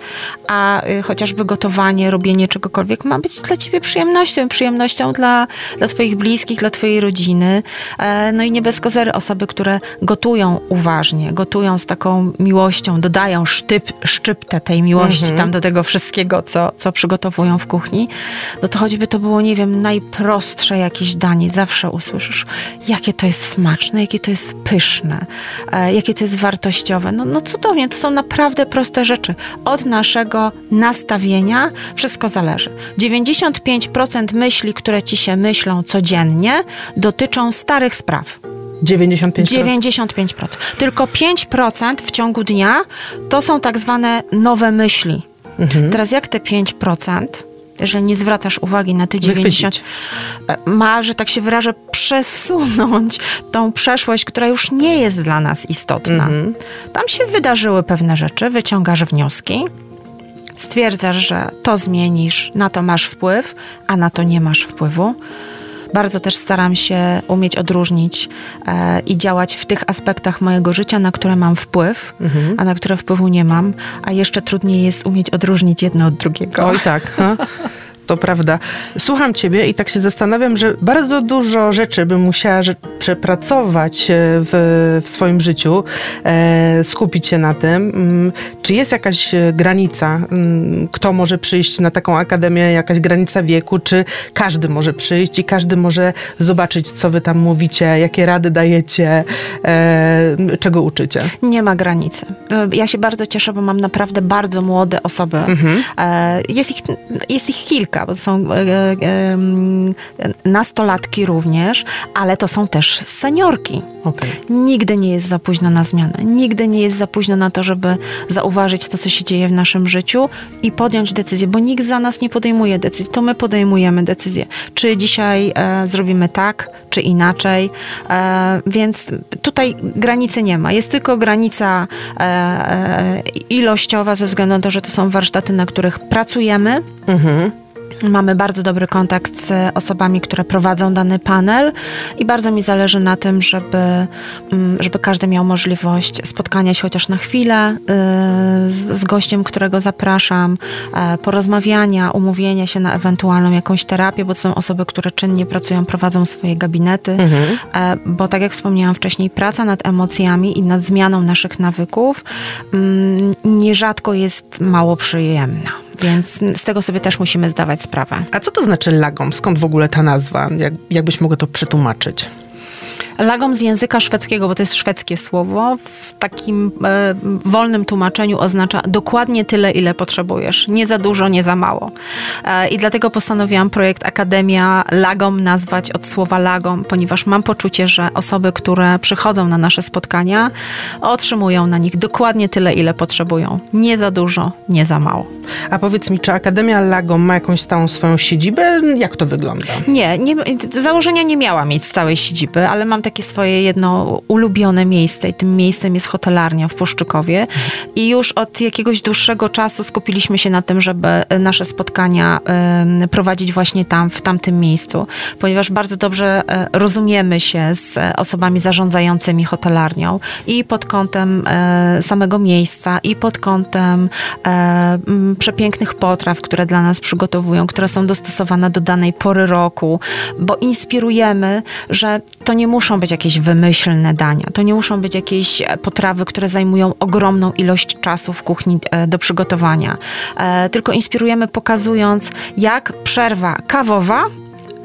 A y, chociażby gotowanie, robienie czegokolwiek ma być dla ciebie przyjemnością, przyjemnością dla, dla twoich bliskich, dla twojej rodziny. E, no i nie bez kozery osoby, które gotują uważnie, gotują z taką miłością, dodają sztyp, szczyptę tej miłości tam do tego wszystkiego, co, co przygotowują w kuchni, no to choćby to było, nie wiem, najprostsze jakieś danie, zawsze usłyszysz, jakie to jest smaczne, jakie to jest pyszne, e, jakie to jest wartościowe. No, no cudownie, to są naprawdę proste rzeczy. Od naszego nastawienia wszystko zależy. 95% myśli, które ci się myślą codziennie, dotyczą starych spraw. 95%. 95%. Tylko 5% w ciągu dnia to są tak zwane nowe myśli. Teraz jak te 5%, jeżeli nie zwracasz uwagi na te 90, e, ma, że tak się wyrażę, przesunąć tą przeszłość, która już nie jest dla nas istotna. Tam się wydarzyły pewne rzeczy, wyciągasz wnioski, stwierdzasz, że to zmienisz, na to masz wpływ, a na to nie masz wpływu. Bardzo też staram się umieć odróżnić e, i działać w tych aspektach mojego życia, na które mam wpływ, a na które wpływu nie mam, a jeszcze trudniej jest umieć odróżnić jedno od drugiego. Oj tak, ha? to prawda. Słucham ciebie i tak się zastanawiam, że bardzo dużo rzeczy bym musiała przepracować e, w, w swoim życiu, e, skupić się na tym. Mm, Czy jest jakaś e, granica, mm, kto może przyjść na taką akademię, jakaś granica wieku, czy każdy może przyjść i każdy może zobaczyć, co wy tam mówicie, jakie rady dajecie, e, czego uczycie? Nie ma granicy. E, Ja się bardzo cieszę, bo mam naprawdę bardzo młode osoby. E, Jest, ich, jest ich kilka, bo to są e, e, em, nastolatki również, ale to są też seniorki. Okej. Nigdy nie jest za późno na zmianę. Nigdy nie jest za późno na to, żeby zauważyć to, co się dzieje w naszym życiu i podjąć decyzję, bo nikt za nas nie podejmuje decyzji. To my podejmujemy decyzję. Czy dzisiaj e, zrobimy tak, czy inaczej. E, więc tutaj granicy nie ma. Jest tylko granica e, e, ilościowa ze względu na to, że to są warsztaty, na których pracujemy. Mamy bardzo dobry kontakt z osobami, które prowadzą dany panel i bardzo mi zależy na tym, żeby, mm, żeby każdy miał możliwość spotkania się chociaż na chwilę y, z, z gościem, którego zapraszam, e, porozmawiania, umówienia się na ewentualną jakąś terapię, bo to są osoby, które czynnie pracują, prowadzą swoje gabinety, E, bo tak jak wspomniałam wcześniej, praca nad emocjami i nad zmianą naszych nawyków mm, nierzadko jest mało przyjemna. Więc z tego sobie też musimy zdawać sprawę. A co to znaczy lagom? Skąd w ogóle ta nazwa? Jak, jakbyś mogła to przetłumaczyć? Lagom z języka szwedzkiego, bo to jest szwedzkie słowo, w takim e, wolnym tłumaczeniu oznacza dokładnie tyle, ile potrzebujesz. Nie za dużo, nie za mało. E, I dlatego postanowiłam projekt Akademia Lagom nazwać od słowa lagom, ponieważ mam poczucie, że osoby, które przychodzą na nasze spotkania, otrzymują na nich dokładnie tyle, ile potrzebują. Nie za dużo, nie za mało. A powiedz mi, czy Akademia Lagom ma jakąś stałą swoją siedzibę? Jak to wygląda? Nie, nie założenia nie miała mieć stałej siedziby, ale mam takie swoje jedno ulubione miejsce i tym miejscem jest hotelarnia w Puszczykowie. I już od jakiegoś dłuższego czasu skupiliśmy się na tym, żeby nasze spotkania prowadzić właśnie tam, w tamtym miejscu, ponieważ bardzo dobrze y, rozumiemy się z osobami zarządzającymi hotelarnią i pod kątem y, samego miejsca i pod kątem przepięknych potraw, które dla nas przygotowują, które są dostosowane do danej pory roku, bo inspirujemy, że to nie muszą być jakieś wymyślne dania, to nie muszą być jakieś e, potrawy, które zajmują ogromną ilość czasu w kuchni e, do przygotowania, e, tylko inspirujemy pokazując, jak przerwa kawowa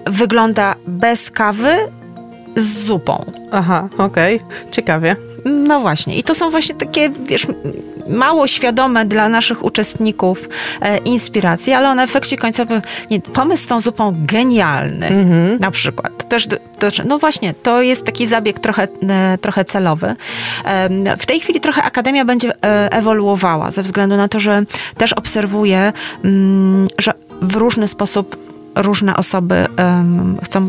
wygląda bez kawy z zupą. Aha, okej, okay. ciekawie. No właśnie. I to są właśnie takie, wiesz, mało świadome dla naszych uczestników e, inspiracje, ale on w efekcie końcowym, nie, pomysł z tą zupą genialny, mhm. na przykład. Też, to, no właśnie, to jest taki zabieg trochę, e, trochę celowy. E, w tej chwili trochę Akademia będzie e, ewoluowała, ze względu na to, że też obserwuję, mm, że w różny sposób różne osoby um, chcą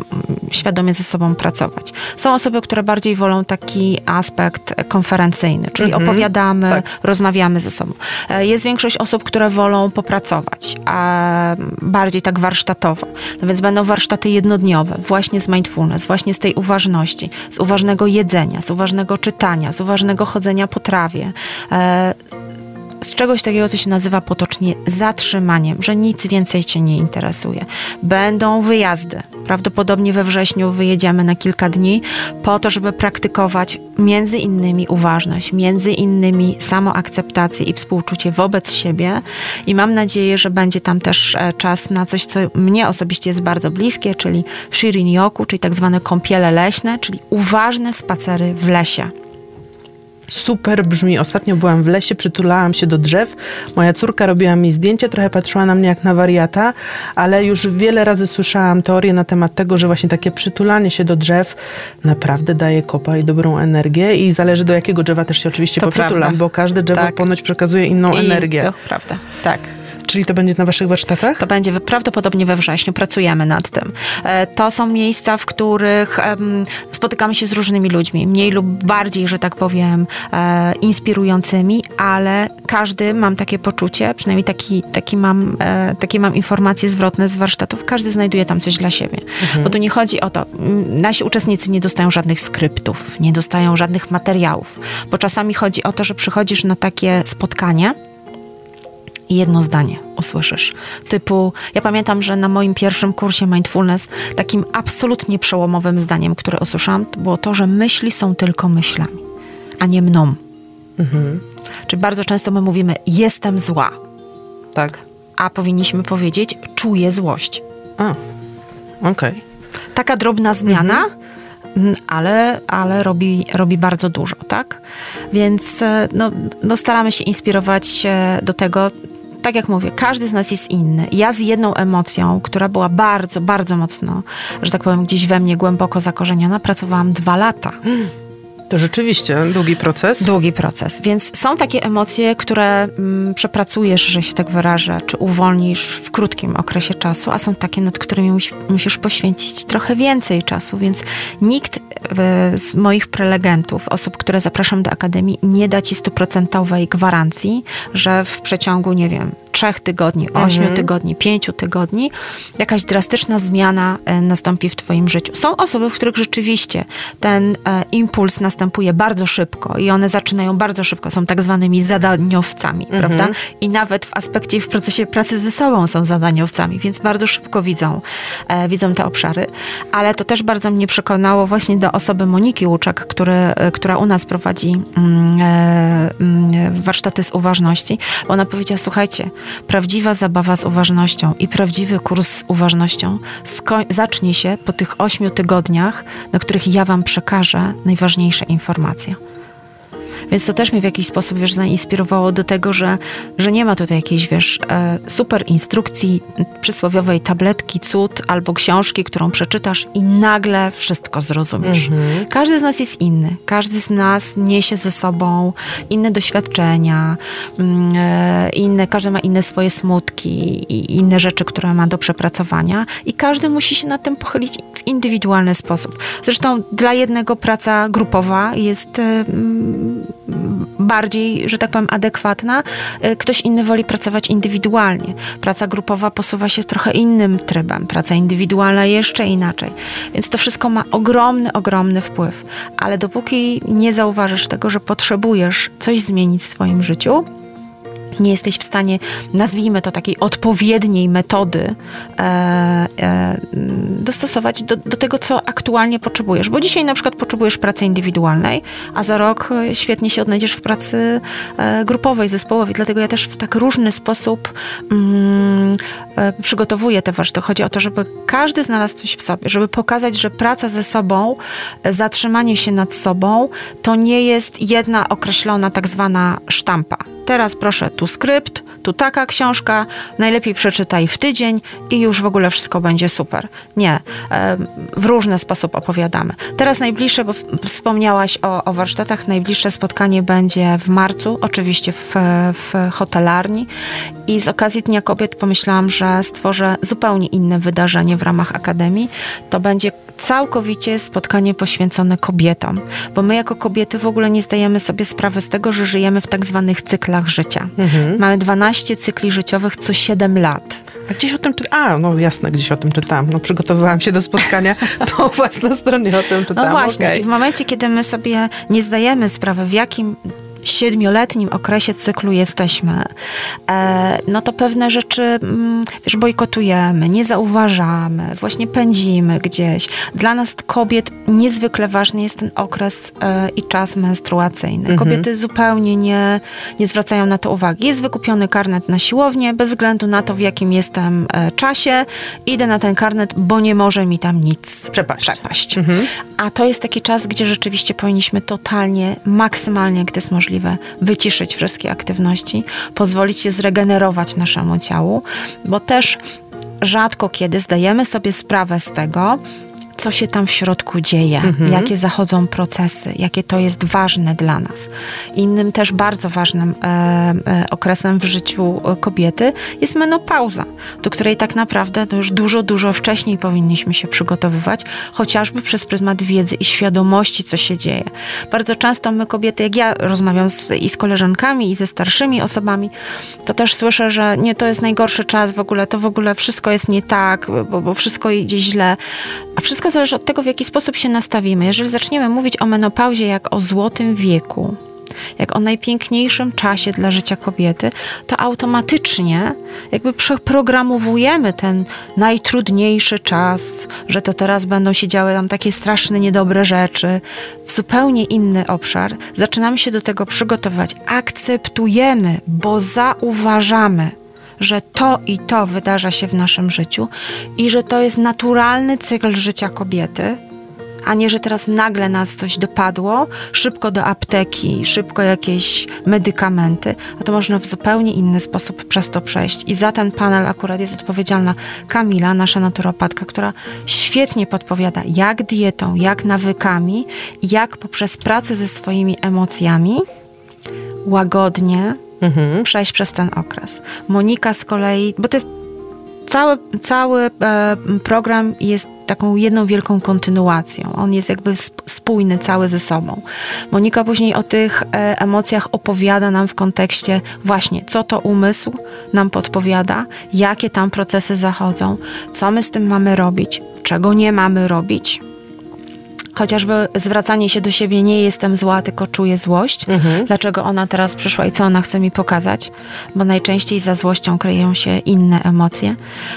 świadomie ze sobą pracować. Są osoby, które bardziej wolą taki aspekt konferencyjny, czyli mhm. opowiadamy, tak. rozmawiamy ze sobą. E, jest większość osób, które wolą popracować, a bardziej tak warsztatowo. No więc będą warsztaty jednodniowe, właśnie z mindfulness, właśnie z tej uważności, z uważnego jedzenia, z uważnego czytania, z uważnego chodzenia po trawie e, z czegoś takiego, co się nazywa potocznie zatrzymaniem, że nic więcej Cię nie interesuje. Będą wyjazdy. Prawdopodobnie we wrześniu wyjedziemy na kilka dni po to, żeby praktykować między innymi uważność, między innymi samoakceptację i współczucie wobec siebie. I mam nadzieję, że będzie tam też e, czas na coś, co mnie osobiście jest bardzo bliskie, czyli shirin yoku, czyli tak zwane kąpiele leśne, czyli uważne spacery w lesie super brzmi. Ostatnio byłam w lesie, przytulałam się do drzew. Moja córka robiła mi zdjęcie, trochę patrzyła na mnie jak na wariata, ale już wiele razy słyszałam teorię na temat tego, że właśnie takie przytulanie się do drzew naprawdę daje kopa i dobrą energię i zależy do jakiego drzewa też się oczywiście to poprzytulam, prawda. bo każde drzewo tak. ponoć przekazuje inną I energię. To prawda, tak. Czyli to będzie na waszych warsztatach? To będzie prawdopodobnie we wrześniu. Pracujemy nad tym. E, to są miejsca, w których spotykamy się z różnymi ludźmi, mniej lub bardziej, że tak powiem, e, inspirującymi, ale każdy, mam takie poczucie, przynajmniej taki, taki mam, e, takie mam informacje zwrotne z warsztatów, każdy znajduje tam coś dla siebie. Mhm. Bo tu nie chodzi o to, nasi uczestnicy nie dostają żadnych skryptów, nie dostają żadnych materiałów, bo czasami chodzi o to, że przychodzisz na takie spotkanie, i jedno zdanie usłyszysz. Typu, ja pamiętam, że na moim pierwszym kursie mindfulness takim absolutnie przełomowym zdaniem, które usłyszałam, było to, że myśli są tylko myślami, a nie mną. Mhm. Czyli bardzo często my mówimy, jestem zła. Tak. A powinniśmy powiedzieć, czuję złość. A, okej. Okay. Taka drobna zmiana, mhm ale, ale robi, robi bardzo dużo, tak? Więc e, no, no staramy się inspirować do tego, tak jak mówię, każdy z nas jest inny. Ja z jedną emocją, która była bardzo, bardzo mocno, że tak powiem, gdzieś we mnie głęboko zakorzeniona, pracowałam dwa lata. Mm. To rzeczywiście długi proces. Długi proces. Więc są takie emocje, które mm, przepracujesz, że się tak wyrażę, czy uwolnisz w krótkim okresie czasu, a są takie, nad którymi mus, musisz poświęcić trochę więcej czasu. Więc nikt e, z moich prelegentów, osób, które zapraszam do Akademii, nie da ci stuprocentowej gwarancji, że w przeciągu, nie wiem, trzech tygodni, ośmiu mhm. tygodni, pięciu tygodni jakaś drastyczna zmiana e, nastąpi w Twoim życiu. Są osoby, w których rzeczywiście ten e, impuls następuje bardzo szybko i one zaczynają bardzo szybko, są tak zwanymi zadaniowcami, mhm. prawda? I nawet w aspekcie i w procesie pracy ze sobą są zadaniowcami, więc bardzo szybko widzą, e, widzą te obszary. Ale to też bardzo mnie przekonało właśnie do osoby Moniki Łuczak, który, e, która u nas prowadzi mm, e, mm, warsztaty z uważności. Ona powiedziała, słuchajcie, Prawdziwa zabawa z uważnością i prawdziwy kurs z uważnością zacznie się po tych ośmiu tygodniach, na których ja Wam przekażę najważniejsze informacje. Więc to też mnie w jakiś sposób, wiesz, zainspirowało do tego, że, że nie ma tutaj jakiejś, wiesz, e, super instrukcji, przysłowiowej tabletki, cud albo książki, którą przeczytasz i nagle wszystko zrozumiesz. Mhm. Każdy z nas jest inny. Każdy z nas niesie ze sobą inne doświadczenia, mm, e, inne, każdy ma inne swoje smutki i inne rzeczy, które ma do przepracowania i każdy musi się nad tym pochylić w indywidualny sposób. Zresztą dla jednego praca grupowa jest e, bardziej, że tak powiem, adekwatna. Y, ktoś inny woli pracować indywidualnie. Praca grupowa posuwa się trochę innym trybem, praca indywidualna jeszcze inaczej. Więc to wszystko ma ogromny, ogromny wpływ. Ale dopóki nie zauważysz tego, że potrzebujesz coś zmienić w swoim życiu, nie jesteś w stanie, nazwijmy to takiej odpowiedniej metody, e, e, dostosować do, do, tego, co aktualnie potrzebujesz. Bo dzisiaj na przykład potrzebujesz pracy indywidualnej, a za rok świetnie się odnajdziesz w pracy e, grupowej, zespołowej. Dlatego ja też w tak różny sposób mm, e, przygotowuję te warsztaty. Chodzi o to, żeby każdy znalazł coś w sobie, żeby pokazać, że praca ze sobą, zatrzymanie się nad sobą, to nie jest jedna określona tak zwana sztampa. Teraz proszę tu skrypt, tu taka książka, najlepiej przeczytaj w tydzień i już w ogóle wszystko będzie super. Nie, w różny sposób opowiadamy. Teraz najbliższe, bo wspomniałaś o, o warsztatach, najbliższe spotkanie będzie w marcu, oczywiście w, w hotelarni i z okazji Dnia Kobiet pomyślałam, że stworzę zupełnie inne wydarzenie w ramach Akademii. To będzie całkowicie spotkanie poświęcone kobietom, bo my jako kobiety w ogóle nie zdajemy sobie sprawy z tego, że żyjemy w tak zwanych cyklach życia. Mhm. Mamy 12 cykli życiowych co 7 lat. A gdzieś o tym czytałam. A, no jasne, gdzieś o tym czytałam. No, przygotowywałam się do spotkania, to u was na stronie o tym czytałam. No właśnie. Okay. I w momencie, kiedy my sobie nie zdajemy sprawy, w jakim siedmioletnim okresie cyklu jesteśmy, e, no to pewne rzeczy mm, wiesz, bojkotujemy, nie zauważamy, właśnie pędzimy gdzieś. Dla nas kobiet niezwykle ważny jest ten okres e, i czas menstruacyjny. Mhm. Kobiety zupełnie nie, nie zwracają na to uwagi. Jest wykupiony karnet na siłownię, bez względu na to, w jakim jestem e, czasie. Idę na ten karnet, bo nie może mi tam nic przepaść. przepaść. Mhm. A to jest taki czas, gdzie rzeczywiście powinniśmy totalnie, maksymalnie, gdy jest możliwe, możliwe wyciszyć wszystkie aktywności, pozwolić się zregenerować naszemu ciału, bo też rzadko kiedy zdajemy sobie sprawę z tego, co się tam w środku dzieje, mhm. jakie zachodzą procesy, jakie to jest ważne dla nas. Innym też bardzo ważnym e, e, okresem w życiu kobiety jest menopauza, do której tak naprawdę no już dużo, dużo wcześniej powinniśmy się przygotowywać, chociażby przez pryzmat wiedzy i świadomości, co się dzieje. Bardzo często my kobiety, jak ja rozmawiam z, i z koleżankami, i ze starszymi osobami, to też słyszę, że nie, to jest najgorszy czas w ogóle, to w ogóle wszystko jest nie tak, bo, bo wszystko idzie źle, a wszystko wszystko zależy od tego, w jaki sposób się nastawimy. Jeżeli zaczniemy mówić o menopauzie jak o złotym wieku, jak o najpiękniejszym czasie dla życia kobiety, to automatycznie jakby przeprogramowujemy ten najtrudniejszy czas, że to teraz będą się działy tam takie straszne, niedobre rzeczy, w zupełnie inny obszar. Zaczynamy się do tego przygotowywać, akceptujemy, bo zauważamy że to i to wydarza się w naszym życiu i że to jest naturalny cykl życia kobiety, a nie, że teraz nagle nas coś dopadło, szybko do apteki, szybko jakieś medykamenty, a to można w zupełnie inny sposób przez to przejść. I za ten panel akurat jest odpowiedzialna Kamila, nasza naturopatka, która świetnie podpowiada, jak dietą, jak nawykami, jak poprzez pracę ze swoimi emocjami łagodnie mhm. przejść przez ten okres. Monika z kolei, bo to jest cały, cały e, program jest taką jedną wielką kontynuacją. On jest jakby spójny cały ze sobą. Monika później o tych e, emocjach opowiada nam w kontekście właśnie, co to umysł nam podpowiada, jakie tam procesy zachodzą, co my z tym mamy robić, czego nie mamy robić chociażby zwracanie się do siebie, nie jestem zła, tylko czuję złość. Mhm. Dlaczego ona teraz przyszła i co ona chce mi pokazać? Bo najczęściej za złością kryją się inne emocje,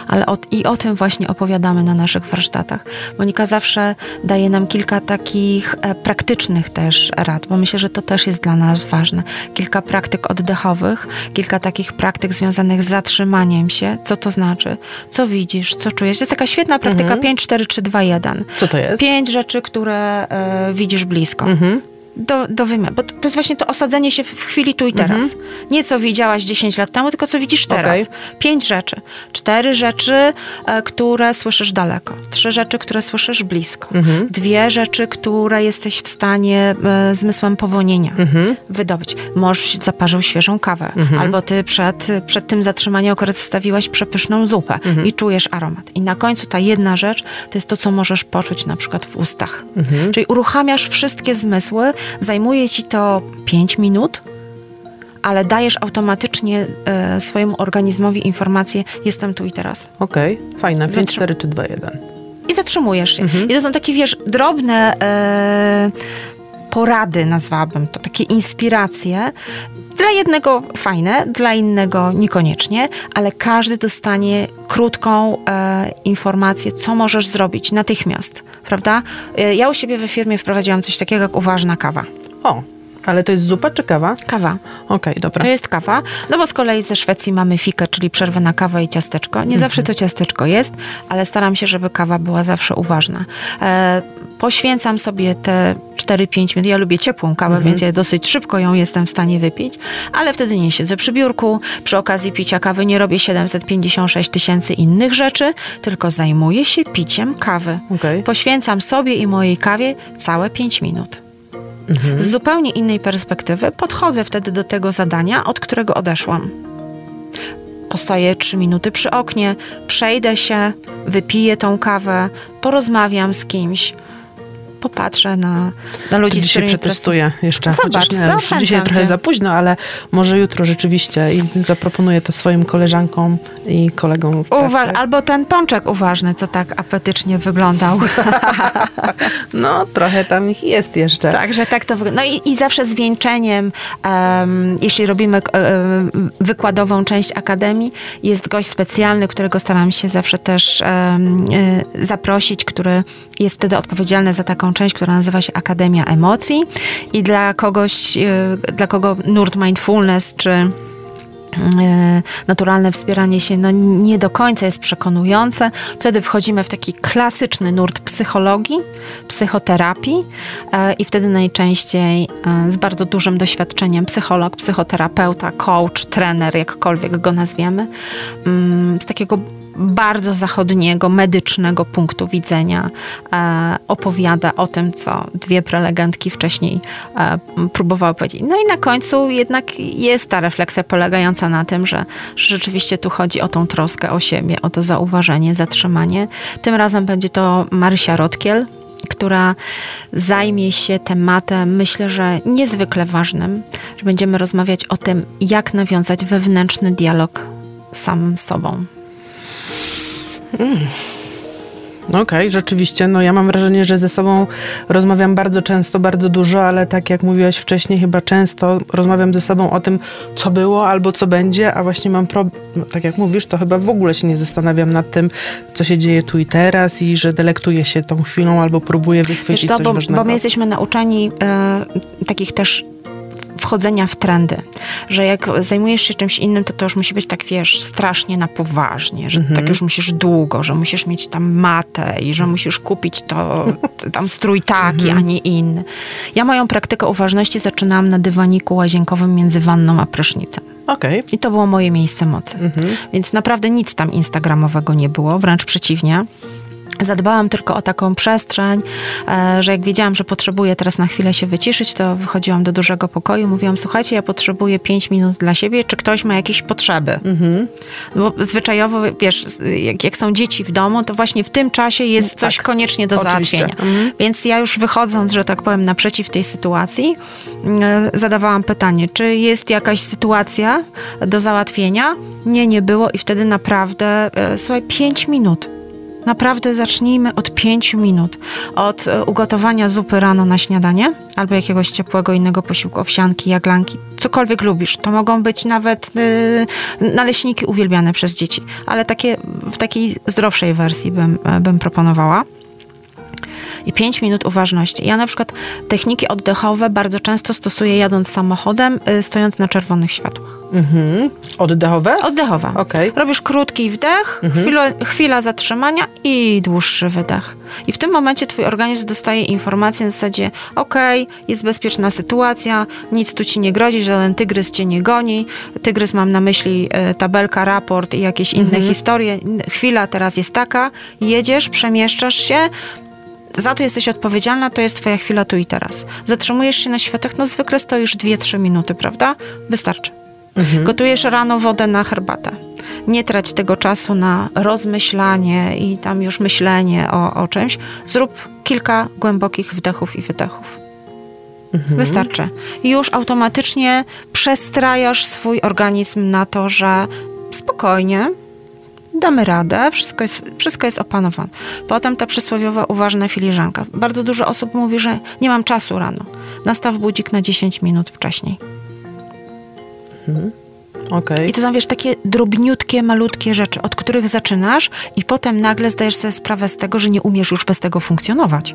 ale o, i o tym właśnie opowiadamy na naszych warsztatach. Monika zawsze daje nam kilka takich e, praktycznych też rad, bo myślę, że to też jest dla nas ważne. Kilka praktyk oddechowych, kilka takich praktyk związanych z zatrzymaniem się. Co to znaczy? Co widzisz? Co czujesz? Jest taka świetna praktyka 5, 4, 3, 2, 1. Co to jest? Pięć rzeczy, które e, widzisz blisko. Mhm. Do, do wymiaru. Bo to jest właśnie to osadzenie się w chwili tu i teraz. Nie co widziałaś 10 lat temu, tylko co widzisz teraz. Okej. Pięć rzeczy. Cztery rzeczy, e, które słyszysz daleko. Trzy rzeczy, które słyszysz blisko. Mhm. Dwie rzeczy, które jesteś w stanie e, zmysłem powonienia Mhm. wydobyć. Mąż zaparzył świeżą kawę, albo ty przed, przed tym zatrzymaniem akurat wstawiłaś przepyszną zupę Mhm. i czujesz aromat. I na końcu ta jedna rzecz to jest to, co możesz poczuć na przykład w ustach. Mhm. Czyli uruchamiasz wszystkie zmysły, zajmuje ci to 5 minut, ale dajesz automatycznie e, swojemu organizmowi informację, jestem tu i teraz. Okej, fajne. 5, Zatrzy- 4 czy 2, 1. I zatrzymujesz się. Mhm. I to są takie, wiesz, drobne e, porady, nazwałabym to, takie inspiracje. Dla jednego fajne, dla innego niekoniecznie, ale każdy dostanie krótką e, informację, co możesz zrobić natychmiast, prawda? E, ja u siebie we firmie wprowadziłam coś takiego jak uważna kawa. O, ale to jest zupa czy kawa? Kawa. Okej, dobra. To jest kawa, no bo z kolei ze Szwecji mamy fikę, czyli przerwę na kawę i ciasteczko. Nie zawsze to ciasteczko jest, ale staram się, żeby kawa była zawsze uważna. E, poświęcam sobie te 4-5 minut. Ja lubię ciepłą kawę, więc ja dosyć szybko ją jestem w stanie wypić, ale wtedy nie siedzę przy biurku. Przy okazji picia kawy nie robię 756 tysięcy innych rzeczy, tylko zajmuję się piciem kawy. Okej. Poświęcam sobie i mojej kawie całe 5 minut. Z zupełnie innej perspektywy podchodzę wtedy do tego zadania, od którego odeszłam. Postoję trzy minuty przy oknie, przejdę się, wypiję tą kawę, porozmawiam z kimś, popatrzę na, na ludzi, Dzisiaj przetestuję jeszcze. Zobacz, chociaż nie dzisiaj trochę cię. za późno, ale może jutro rzeczywiście i zaproponuję to swoim koleżankom i kolegom w pracy. Uwa- albo ten pączek uważny, co tak apetycznie wyglądał. No, trochę tam ich jest jeszcze. Także tak to wygląda. No i, i zawsze zwieńczeniem, em, jeśli robimy em, wykładową część akademii, jest gość specjalny, którego staram się zawsze też e, zaprosić, który jest wtedy odpowiedzialny za taką część, która nazywa się Akademia Emocji. I dla kogoś, dla kogo nurt mindfulness czy naturalne wspieranie się no, nie do końca jest przekonujące. Wtedy wchodzimy w taki klasyczny nurt psychologii, psychoterapii e, i wtedy najczęściej e, z bardzo dużym doświadczeniem psycholog, psychoterapeuta, coach, trener, jakkolwiek go nazwiemy, mm, z takiego bardzo zachodniego, medycznego punktu widzenia e, opowiada o tym, co dwie prelegentki wcześniej e, próbowały powiedzieć. No i na końcu jednak jest ta refleksja polegająca na tym, że, rzeczywiście tu chodzi o tą troskę o siebie, o to zauważenie, zatrzymanie. Tym razem będzie to Marysia Rotkiel, która zajmie się tematem, myślę, że niezwykle ważnym, że będziemy rozmawiać o tym, jak nawiązać wewnętrzny dialog samym sobą. No Okej, rzeczywiście. No ja mam wrażenie, że ze sobą rozmawiam bardzo często, bardzo dużo, ale tak jak mówiłaś wcześniej, chyba często rozmawiam ze sobą o tym, co było albo co będzie, a właśnie mam problem, no, tak jak mówisz, to chyba w ogóle się nie zastanawiam nad tym, co się dzieje tu i teraz i że delektuję się tą chwilą albo próbuję Wiesz wychwycić to, coś bo, ważnego. bo my jesteśmy nauczeni e, takich też wchodzenia w trendy, że jak zajmujesz się czymś innym, to to już musi być tak, wiesz, strasznie na poważnie, że tak już musisz długo, że musisz mieć tam matę i że musisz kupić to, tam strój taki, a nie inny. Ja moją praktykę uważności zaczynałam na dywaniku łazienkowym między wanną a prysznicem. Okej. I to było moje miejsce mocy. Więc naprawdę nic tam instagramowego nie było, wręcz przeciwnie. Zadbałam tylko o taką przestrzeń, e, że jak wiedziałam, że potrzebuję teraz na chwilę się wyciszyć, to wychodziłam do dużego pokoju, mówiłam, słuchajcie, ja potrzebuję 5 minut dla siebie, czy ktoś ma jakieś potrzeby? Bo zwyczajowo, wiesz, jak, jak są dzieci w domu, to właśnie w tym czasie jest coś Tak. koniecznie do Oczywiście. załatwienia. Więc ja już wychodząc, że tak powiem, naprzeciw tej sytuacji, e, zadawałam pytanie, czy jest jakaś sytuacja do załatwienia? Nie, nie było i wtedy naprawdę, e, słuchaj, 5 minut. Naprawdę zacznijmy od pięciu minut. Od e, ugotowania zupy rano na śniadanie albo jakiegoś ciepłego innego posiłku, owsianki, jaglanki, cokolwiek lubisz. To mogą być nawet y, naleśniki uwielbiane przez dzieci, ale takie, w takiej zdrowszej wersji bym, e, bym proponowała i 5 minut uważności. Ja na przykład techniki oddechowe bardzo często stosuję jadąc samochodem, y, stojąc na czerwonych światłach. Mhm. Oddechowe? Oddechowa. Okej. Robisz krótki wdech, chwila, chwila zatrzymania i dłuższy wydech. I w tym momencie twój organizm dostaje informację na zasadzie okej, jest bezpieczna sytuacja, nic tu ci nie grozi, żaden tygrys cię nie goni. Tygrys mam na myśli e, tabelka, raport i jakieś inne historie. Chwila teraz jest taka, jedziesz, przemieszczasz się, za to jesteś odpowiedzialna, to jest twoja chwila tu i teraz. Zatrzymujesz się na światach, no zwykle stoisz 2-3 minuty, prawda? Wystarczy. Gotujesz rano wodę na herbatę. Nie trać tego czasu na rozmyślanie i tam już myślenie o, o czymś. Zrób kilka głębokich wdechów i wydechów. Wystarczy. I już automatycznie przestrajasz swój organizm na to, że spokojnie, damy radę, wszystko jest, wszystko jest opanowane. Potem ta przysłowiowa uważna filiżanka. Bardzo dużo osób mówi, że nie mam czasu rano. Nastaw budzik na 10 minut wcześniej. Okej. I to są, wiesz, takie drobniutkie, malutkie rzeczy, od których zaczynasz i potem nagle zdajesz sobie sprawę z tego, że nie umiesz już bez tego funkcjonować.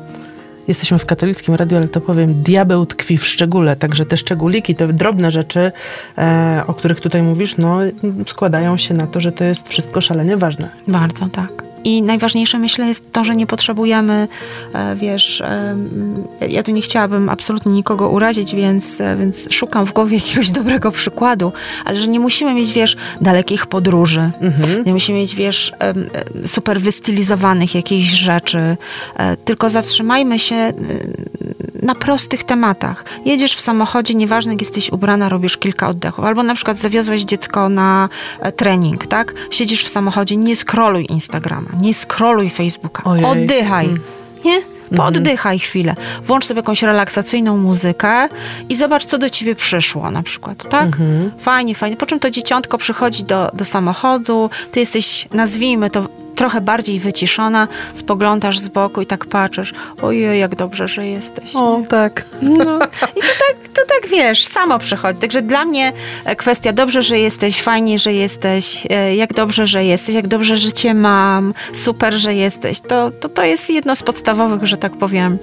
Jesteśmy w katolickim radiu, ale to powiem, diabeł tkwi w szczególe, także te szczególiki, te drobne rzeczy, e, o których tutaj mówisz, no składają się na to, że to jest wszystko szalenie ważne. Bardzo, tak. I najważniejsze, myślę, jest to, że nie potrzebujemy, e, wiesz, e, ja tu nie chciałabym absolutnie nikogo urazić, więc, e, więc szukam w głowie jakiegoś dobrego przykładu, ale że nie musimy mieć, wiesz, dalekich podróży, nie musimy mieć, wiesz, super wystylizowanych jakichś rzeczy, tylko zatrzymajmy się na prostych tematach. Jedziesz w samochodzie, nieważne jak jesteś ubrana, robisz kilka oddechów. Albo na przykład zawiozłeś dziecko na e, trening, tak? Siedzisz w samochodzie, nie scrolluj Instagrama, nie scrolluj Facebooka. Ojej. Oddychaj, nie? Pooddychaj chwilę. Włącz sobie jakąś relaksacyjną muzykę i zobacz, co do ciebie przyszło na przykład, tak? Fajnie, fajnie. Po czym to dzieciątko przychodzi do, do samochodu, ty jesteś, nazwijmy to, trochę bardziej wyciszona, spoglądasz z boku i tak patrzysz, ojej, jak dobrze, że jesteś. O, tak. No. I to tak, to tak wiesz, samo przychodzi. Także dla mnie e, kwestia dobrze, że jesteś, fajnie, że jesteś, e, jak dobrze, że jesteś, jak dobrze, że cię mam, super, że jesteś. To, to, to jest jedno z podstawowych, że tak powiem,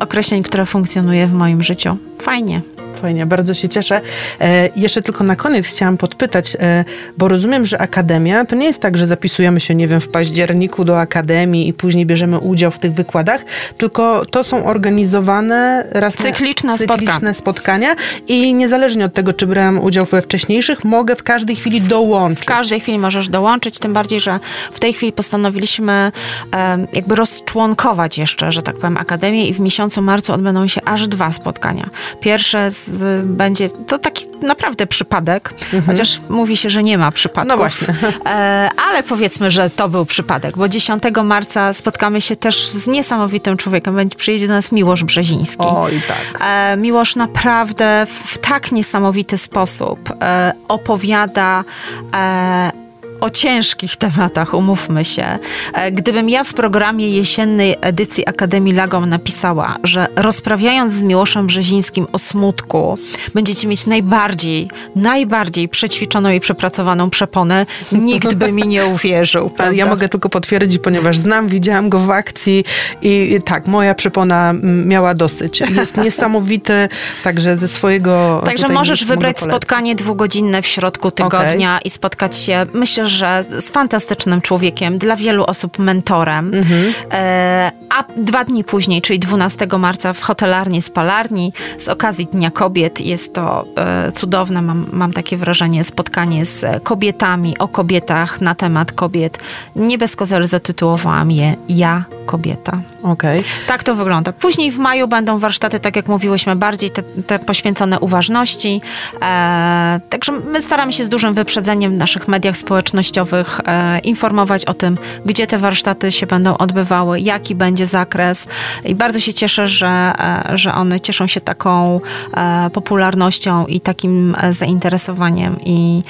określeń, które funkcjonuje w moim życiu. Fajnie. Fajnie, bardzo się cieszę. E, jeszcze tylko na koniec chciałam podpytać, e, bo rozumiem, że akademia to nie jest tak, że zapisujemy się, nie wiem, w październiku do akademii i później bierzemy udział w tych wykładach, tylko to są organizowane raz na- Cykliczne cykliczne spotkania i niezależnie od tego, czy brałam udział we wcześniejszych, mogę w każdej chwili dołączyć. W każdej chwili możesz dołączyć, tym bardziej, że w tej chwili postanowiliśmy em, jakby rozczłonkować jeszcze, że tak powiem, Akademię i w miesiącu marcu odbędą się aż dwa spotkania. Pierwsze z, będzie, to taki naprawdę przypadek, chociaż mówi się, że nie ma przypadków. No właśnie. E, ale powiedzmy, że to był przypadek, bo 10 marca spotkamy się też z niesamowitym człowiekiem. Będzie, przyjedzie do nas Miłosz Brzeziński. Oj, tak. E, Miłosz naprawdę w tak niesamowity sposób e, opowiada e, o ciężkich tematach, umówmy się. E, Gdybym ja w programie jesiennej edycji Akademii Lagom napisała, że rozprawiając z Miłoszem Brzezińskim o smutku, będziecie mieć najbardziej, najbardziej przećwiczoną i przepracowaną przeponę, nikt by mi nie uwierzył. Prawda? Ja mogę tylko potwierdzić, ponieważ znam, widziałam go w akcji i tak, moja przepona miała dosyć. Jest niesamowity, także ze swojego... Także możesz wybrać spotkanie dwugodzinne w środku tygodnia i spotkać się, myślę, że z fantastycznym człowiekiem, dla wielu osób mentorem. E, a dwa dni później, czyli 12 marca w hotelarni Spalarni z okazji Dnia Kobiet jest to e, cudowne, mam, mam takie wrażenie, spotkanie z kobietami, o kobietach, na temat kobiet. Nie bez kozery zatytułowałam je Ja, kobieta. Okej. Tak to wygląda. Później w maju będą warsztaty, tak jak mówiłyśmy, bardziej te, te poświęcone uważności. E, także my staramy się z dużym wyprzedzeniem w naszych mediach społecznościowych e, informować o tym, gdzie te warsztaty się będą odbywały, jaki będzie zakres. I bardzo się cieszę, że, e, że one cieszą się taką e, popularnością i takim zainteresowaniem i,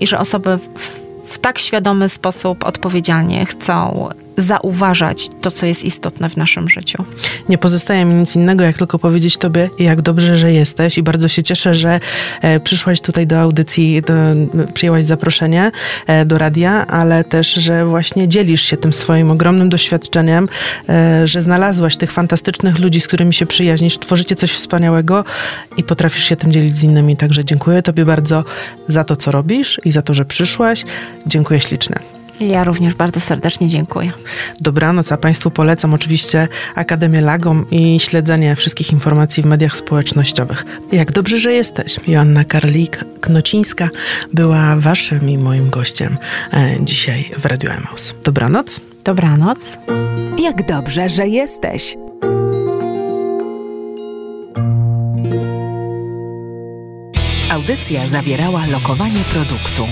i że osoby w, w tak świadomy sposób odpowiedzialnie chcą zauważać to, co jest istotne w naszym życiu. Nie pozostaje mi nic innego, jak tylko powiedzieć Tobie, jak dobrze, że jesteś i bardzo się cieszę, że e, przyszłaś tutaj do audycji, do, przyjęłaś zaproszenie e, do radia, ale też, że właśnie dzielisz się tym swoim ogromnym doświadczeniem, e, że znalazłaś tych fantastycznych ludzi, z którymi się przyjaźnisz, tworzycie coś wspaniałego i potrafisz się tym dzielić z innymi. Także dziękuję Tobie bardzo za to, co robisz i za to, że przyszłaś. Dziękuję ślicznie. Ja również bardzo serdecznie dziękuję. Dobranoc, a Państwu polecam oczywiście Akademię Lagom i śledzenie wszystkich informacji w mediach społecznościowych. Jak dobrze, że jesteś. Joanna Karlik-Knocińska była Waszym i moim gościem e, dzisiaj w Radio Emaus. Dobranoc. Dobranoc. Jak dobrze, że jesteś. Audycja zawierała lokowanie produktu.